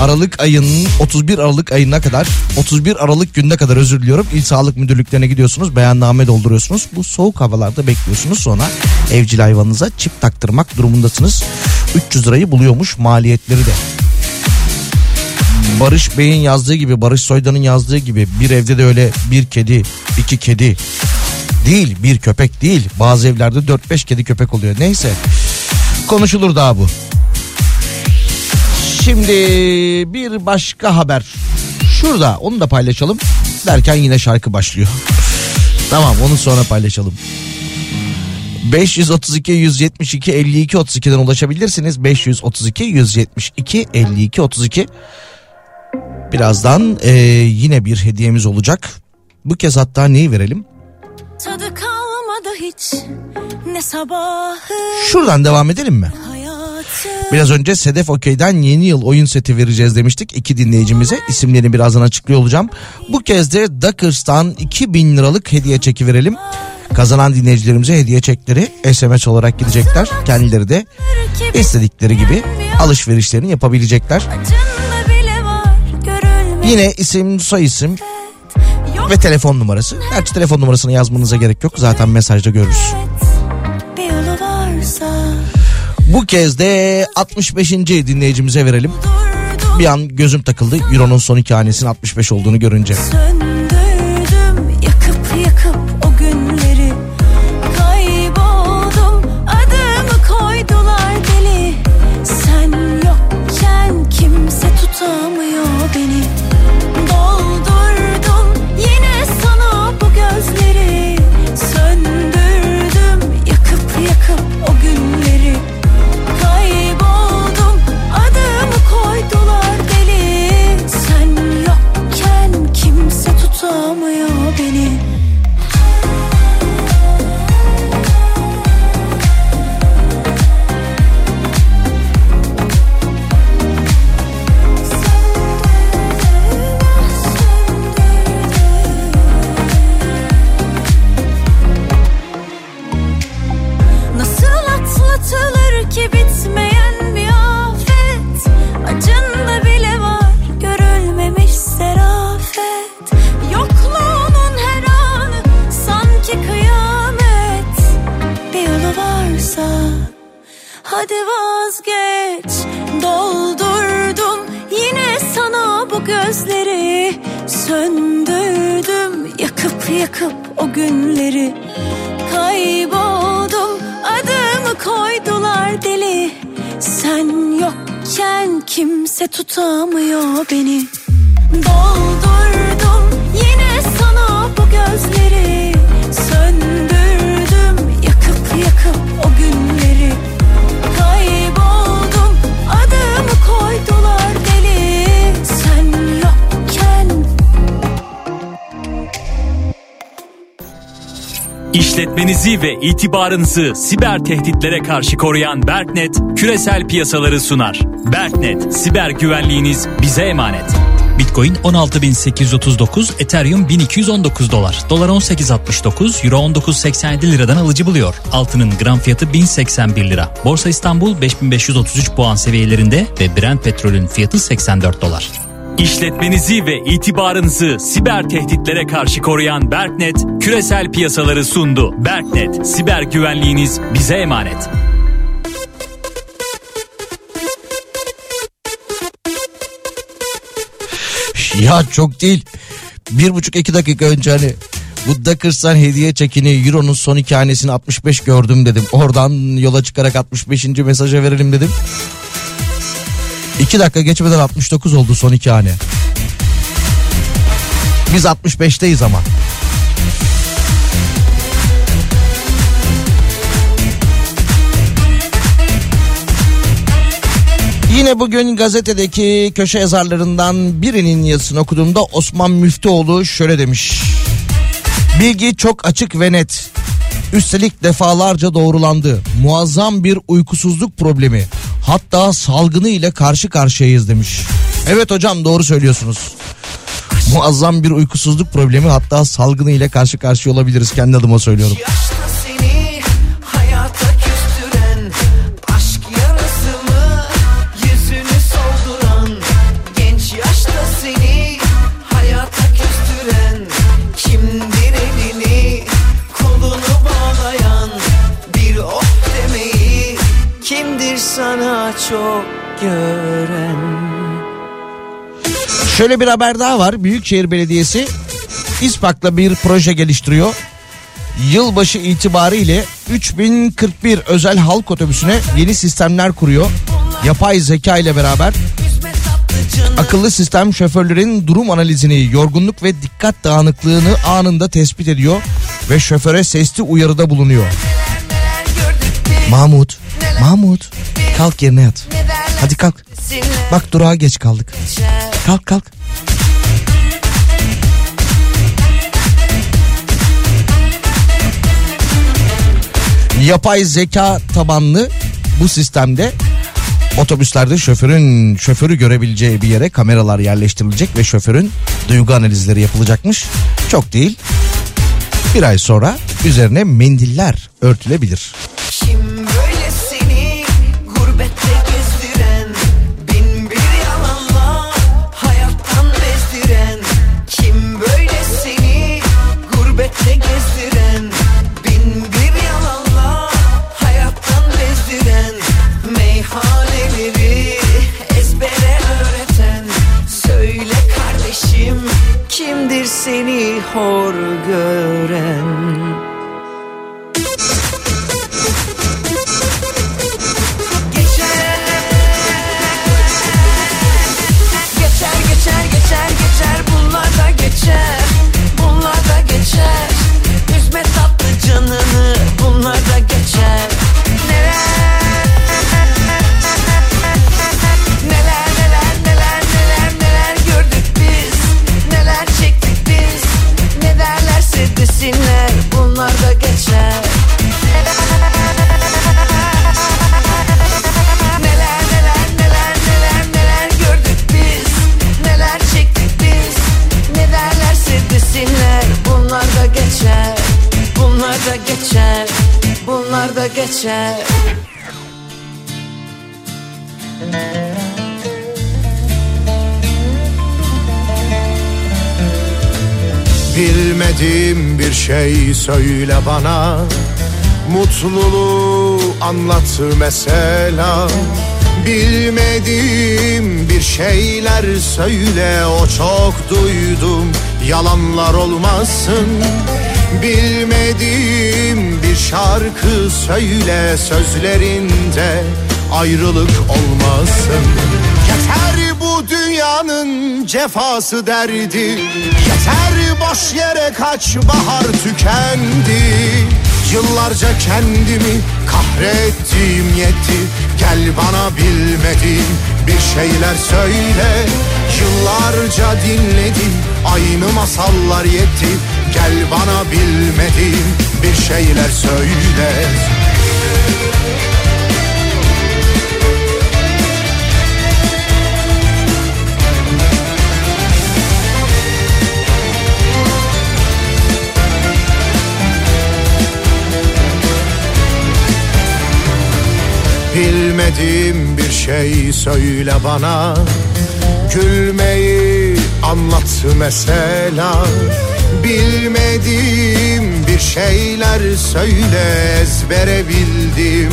Aralık ayının 31 Aralık ayına kadar 31 Aralık gününe kadar özür diliyorum. İl Sağlık Müdürlüklerine gidiyorsunuz beyanname dolduruyorsunuz. Bu soğuk havalarda bekliyorsunuz sonra evcil hayvanınıza çip taktırmak durumundasınız. 300 lirayı buluyormuş maliyetleri de. Barış Bey'in yazdığı gibi Barış Soydan'ın yazdığı gibi bir evde de öyle bir kedi iki kedi değil bir köpek değil bazı evlerde 4-5 kedi köpek oluyor neyse konuşulur daha bu. Şimdi bir başka haber şurada onu da paylaşalım derken yine şarkı başlıyor. tamam onu sonra paylaşalım. 532 172 52 32'den ulaşabilirsiniz. 532 172 52 32. Birazdan e, yine bir hediyemiz olacak. Bu kez hatta neyi verelim? Tadı kalmadı hiç ne sabahı Şuradan devam edelim mi? Biraz önce Sedef Okey'den yeni yıl oyun seti vereceğiz demiştik iki dinleyicimize. İsimlerini birazdan açıklıyor olacağım. Bu kez de Duckers'tan 2000 liralık hediye çeki verelim. Kazanan dinleyicilerimize hediye çekleri SMS olarak gidecekler. Kendileri de istedikleri gibi alışverişlerini yapabilecekler. Görülmez Yine isim, soy isim ve telefon numarası. Gerçi telefon numarasını yazmanıza gerek yok. Zaten mesajda görürüz. Bu kez de 65. dinleyicimize verelim. Bir an gözüm takıldı. Euro'nun son iki hanesinin 65 olduğunu görünce. söndürdüm hadi vazgeç. Doldurdum yine sana bu gözleri. Söndürdüm yakıp yakıp o günleri. Kayboldum adımı koydular deli. Sen yokken kimse tutamıyor beni. Doldurdum yine sana bu gözleri. Söndürdüm İşletmenizi ve itibarınızı siber tehditlere karşı koruyan Berknet küresel piyasaları sunar. Berknet, siber güvenliğiniz bize emanet. Bitcoin 16.839, Ethereum 1219 dolar. Dolar 18.69, Euro 19.87 liradan alıcı buluyor. Altının gram fiyatı 1081 lira. Borsa İstanbul 5533 puan seviyelerinde ve Brent petrolün fiyatı 84 dolar. İşletmenizi ve itibarınızı siber tehditlere karşı koruyan Berknet küresel piyasaları sundu. Berknet, siber güvenliğiniz bize emanet. Ya çok değil. Bir buçuk iki dakika önce hani bu Duckers'tan hediye çekini Euro'nun son iki hanesini 65 gördüm dedim. Oradan yola çıkarak 65. mesaja verelim dedim. İki dakika geçmeden 69 oldu son iki hane. Biz 65'teyiz ama. Yine bugün gazetedeki köşe yazarlarından birinin yazısını okuduğumda Osman Müftüoğlu şöyle demiş. Bilgi çok açık ve net. Üstelik defalarca doğrulandı. Muazzam bir uykusuzluk problemi. Hatta salgını ile karşı karşıyayız demiş. Evet hocam doğru söylüyorsunuz. Muazzam bir uykusuzluk problemi hatta salgını ile karşı karşıya olabiliriz kendi adıma söylüyorum. Yaşta kimdir sana çok gören Şöyle bir haber daha var. Büyükşehir Belediyesi İspak'la bir proje geliştiriyor. Yılbaşı itibariyle 3041 özel halk otobüsüne yeni sistemler kuruyor. Yapay zeka ile beraber akıllı sistem şoförlerin durum analizini, yorgunluk ve dikkat dağınıklığını anında tespit ediyor ve şoföre sesli uyarıda bulunuyor. Mahmut, Mahmut kalk yerine yat. Hadi kalk. Bak durağa geç kaldık. Kalk kalk. Yapay zeka tabanlı bu sistemde otobüslerde şoförün şoförü görebileceği bir yere kameralar yerleştirilecek ve şoförün duygu analizleri yapılacakmış. Çok değil. Bir ay sonra üzerine mendiller örtülebilir. Seni geçer Bunlar da geçer. Bilmediğim bir şey söyle bana Mutluluğu anlat mesela. Bilmediğim bir şeyler söyle O çok duydum yalanlar olmasın Bilmediğim bir şarkı söyle Sözlerinde ayrılık olmasın. Yeter bu dünyanın cefası derdi. Yeter boş yere kaç bahar tükendi. Yıllarca kendimi kahrettiğim yetti Gel bana bilmediğim bir şeyler söyle Yıllarca dinledim aynı masallar yetti. Gel bana bilmediğim bir şeyler söyle. Bilmediğim bir şey söyle bana Gülmeyi anlat mesela. Bilmediğim bir şeyler söyle Ezbere bildiğim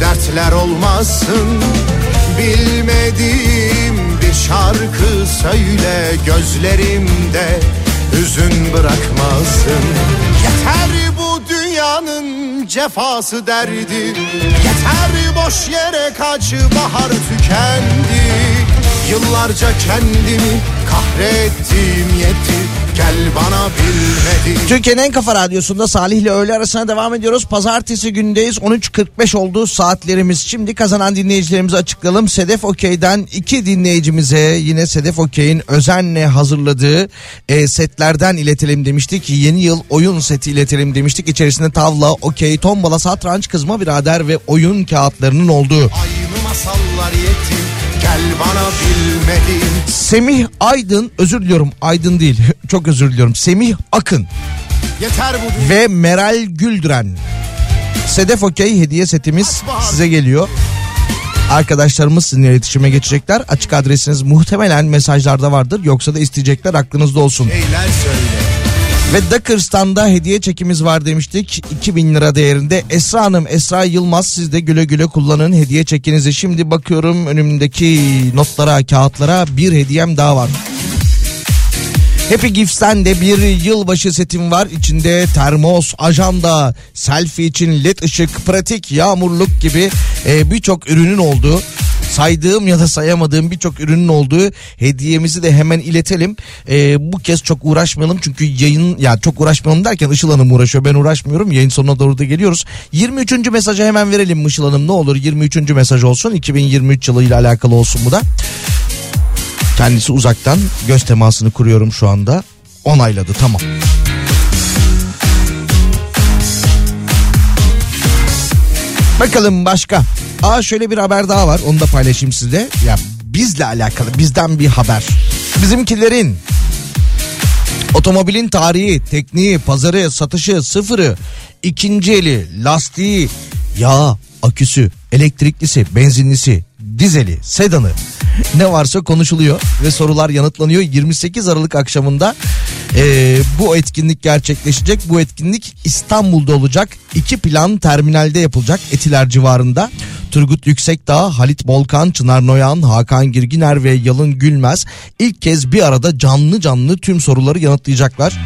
dertler olmasın. Bilmediğim bir şarkı söyle Gözlerimde hüzün bırakmasın. Yeter bu dünyanın cefası derdi. Yeter boş yere kaç bahar tükendi Yıllarca kendimi kahrettim yetti Gel bana bilmedi Türkiye'nin en kafa radyosunda Salih ile öğle arasına devam ediyoruz. Pazartesi gündeyiz. 13.45 oldu saatlerimiz. Şimdi kazanan dinleyicilerimizi açıklayalım. Sedef Okey'den iki dinleyicimize yine Sedef Okey'in özenle hazırladığı e, setlerden iletelim demiştik. Yeni yıl oyun seti iletelim demiştik. İçerisinde tavla, okey, tombala, satranç, kızma birader ve oyun kağıtlarının olduğu. Gel bana bilmedin Semih Aydın özür diliyorum Aydın değil çok özür diliyorum Semih Akın Yeter bu ve Meral Güldüren Sedef Okey hediye setimiz size geliyor. Arkadaşlarımız sizinle iletişime geçecekler. Açık adresiniz muhtemelen mesajlarda vardır. Yoksa da isteyecekler aklınızda olsun. şeyler söyle Ve Dakırstan'da hediye çekimiz var demiştik. 2000 lira değerinde. Esra Hanım, Esra Yılmaz siz de güle güle kullanın hediye çekinizi. Şimdi bakıyorum önümdeki notlara, kağıtlara bir hediyem daha var. Happy Gifts'ten de bir yılbaşı setim var. İçinde termos, ajanda, selfie için led ışık, pratik, yağmurluk gibi e, birçok ürünün olduğu saydığım ya da sayamadığım birçok ürünün olduğu hediyemizi de hemen iletelim. Ee, bu kez çok uğraşmayalım çünkü yayın ya çok uğraşmayalım derken Işıl Hanım uğraşıyor ben uğraşmıyorum. Yayın sonuna doğru da geliyoruz. 23. mesajı hemen verelim Işıl Hanım ne olur 23. mesaj olsun 2023 yılıyla alakalı olsun bu da. Kendisi uzaktan göz temasını kuruyorum şu anda. Onayladı tamam. Bakalım başka. Aa şöyle bir haber daha var. Onu da paylaşayım size. Ya bizle alakalı bizden bir haber. Bizimkilerin otomobilin tarihi, tekniği, pazarı, satışı, sıfırı, ikinci eli, lastiği, yağ, aküsü, elektriklisi, benzinlisi, dizeli, sedanı ne varsa konuşuluyor ve sorular yanıtlanıyor. 28 Aralık akşamında e, bu etkinlik gerçekleşecek. Bu etkinlik İstanbul'da olacak. İki plan terminalde yapılacak Etiler civarında. Turgut Yüksekdağ, Halit Bolkan, Çınar Noyan, Hakan Girginer ve Yalın Gülmez ilk kez bir arada canlı canlı tüm soruları yanıtlayacaklar.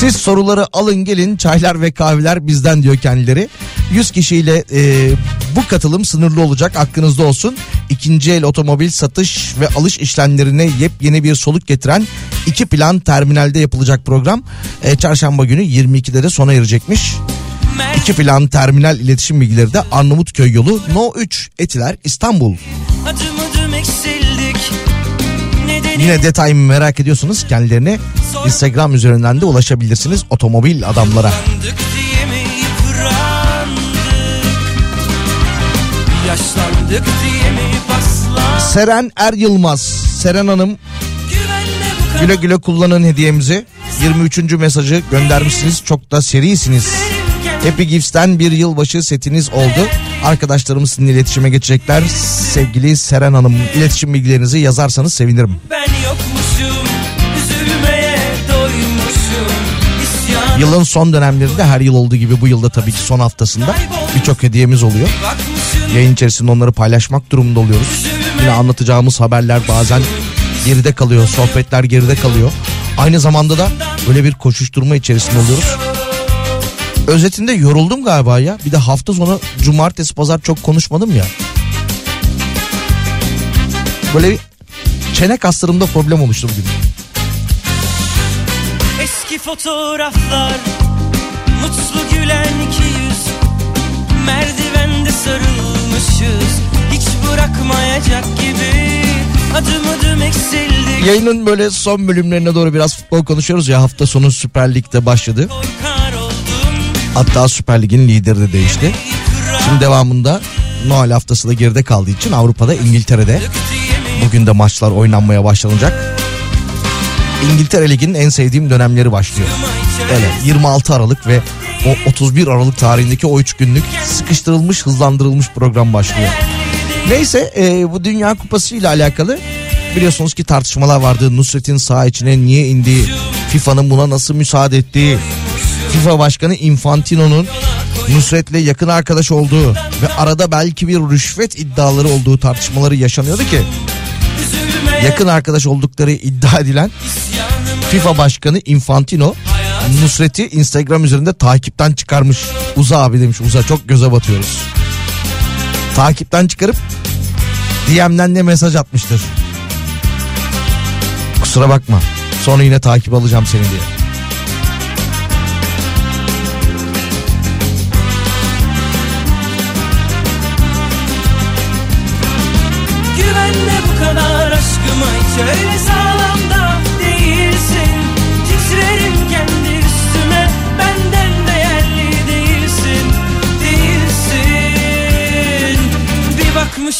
Siz soruları alın gelin çaylar ve kahveler bizden diyor kendileri. 100 kişiyle e, bu katılım sınırlı olacak aklınızda olsun. İkinci el otomobil satış ve alış işlemlerine yepyeni bir soluk getiren iki plan terminalde yapılacak program. E, çarşamba günü 22'de de sona erecekmiş. İki plan terminal iletişim bilgileri de Arnavutköy yolu No 3 Etiler İstanbul. Adım adım eksildik Yine detay merak ediyorsanız kendilerine Instagram üzerinden de ulaşabilirsiniz otomobil adamlara. Seren Er Yılmaz. Seren Hanım güle güle kullanın hediyemizi. 23. mesajı göndermişsiniz. Çok da serisiniz. Happy Gifts'ten bir yılbaşı setiniz oldu. Arkadaşlarımız sizinle iletişime geçecekler. Sevgili Seren Hanım iletişim bilgilerinizi yazarsanız sevinirim. Ben yokmuşum Üzülmeye doymuşum İsyan Yılın son dönemlerinde her yıl olduğu gibi bu yılda tabii ki son haftasında birçok hediyemiz oluyor. Yayın içerisinde onları paylaşmak durumunda oluyoruz. Yine anlatacağımız haberler bazen geride kalıyor, sohbetler geride kalıyor. Aynı zamanda da böyle bir koşuşturma içerisinde oluyoruz. Özetinde yoruldum galiba ya. Bir de hafta sonu cumartesi pazar çok konuşmadım ya. Böyle bir çene kaslarımda problem oluştu bugün. Eski fotoğraflar Mutlu gülen iki yüz Merdivende sarılmışız Hiç bırakmayacak gibi Adım adım eksildik Yayının böyle son bölümlerine doğru biraz futbol konuşuyoruz ya. Hafta sonu Süper Lig'de başladı. Oldum Hatta Süper Lig'in lideri de değişti. Şimdi devamında Noel haftası da geride kaldığı için Avrupa'da İngiltere'de bugün de maçlar oynanmaya başlanacak. İngiltere Ligi'nin en sevdiğim dönemleri başlıyor. Evet 26 Aralık ve o 31 Aralık tarihindeki o 3 günlük sıkıştırılmış hızlandırılmış program başlıyor. Neyse e, bu Dünya Kupası ile alakalı biliyorsunuz ki tartışmalar vardı. Nusret'in saha içine niye indiği, FIFA'nın buna nasıl müsaade ettiği, FIFA Başkanı Infantino'nun Nusret'le yakın arkadaş olduğu ve arada belki bir rüşvet iddiaları olduğu tartışmaları yaşanıyordu ki yakın arkadaş oldukları iddia edilen FIFA Başkanı Infantino Nusret'i Instagram üzerinde takipten çıkarmış. Uza abi demiş Uza çok göze batıyoruz. Takipten çıkarıp DM'den de mesaj atmıştır. Kusura bakma. Sonra yine takip alacağım seni diye.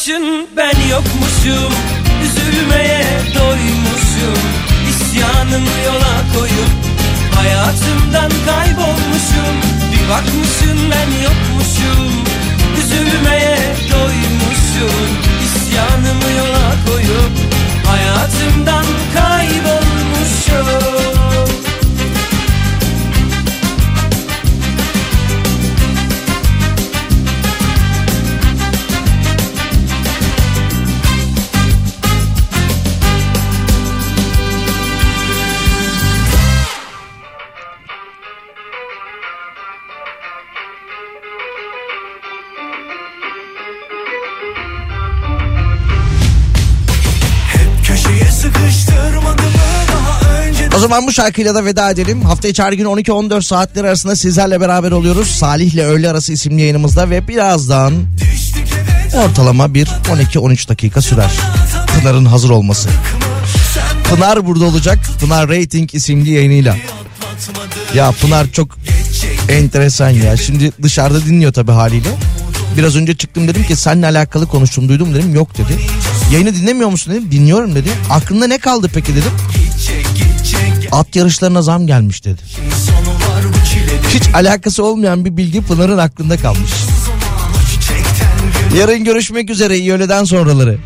Bakmışın ben yokmuşum. Üzülmeye doymuşum. İsyanımı yola koyup Hayatımdan kaybolmuşum. Bir bakmışın ben yokmuşum. Üzülmeye doymuşum. İsyanımı yola koyup Hayatımdan kaybolmuşum zaman bu şarkıyla da veda edelim. Hafta içi her gün 12-14 saatler arasında sizlerle beraber oluyoruz. Salih'le Öğle Arası isimli yayınımızda ve birazdan ortalama bir 12-13 dakika sürer. Pınar'ın hazır olması. Pınar burada olacak. Pınar Rating isimli yayınıyla. Ya Pınar çok enteresan ya. Şimdi dışarıda dinliyor tabii haliyle. Biraz önce çıktım dedim ki seninle alakalı konuştum duydum dedim. Yok dedi. Yayını dinlemiyor musun dedim. Dinliyorum dedi. Aklında ne kaldı peki dedim. At yarışlarına zam gelmiş dedi. Hiç alakası olmayan bir bilgi Pınar'ın aklında kalmış. Yarın görüşmek üzere iyi öğleden sonraları.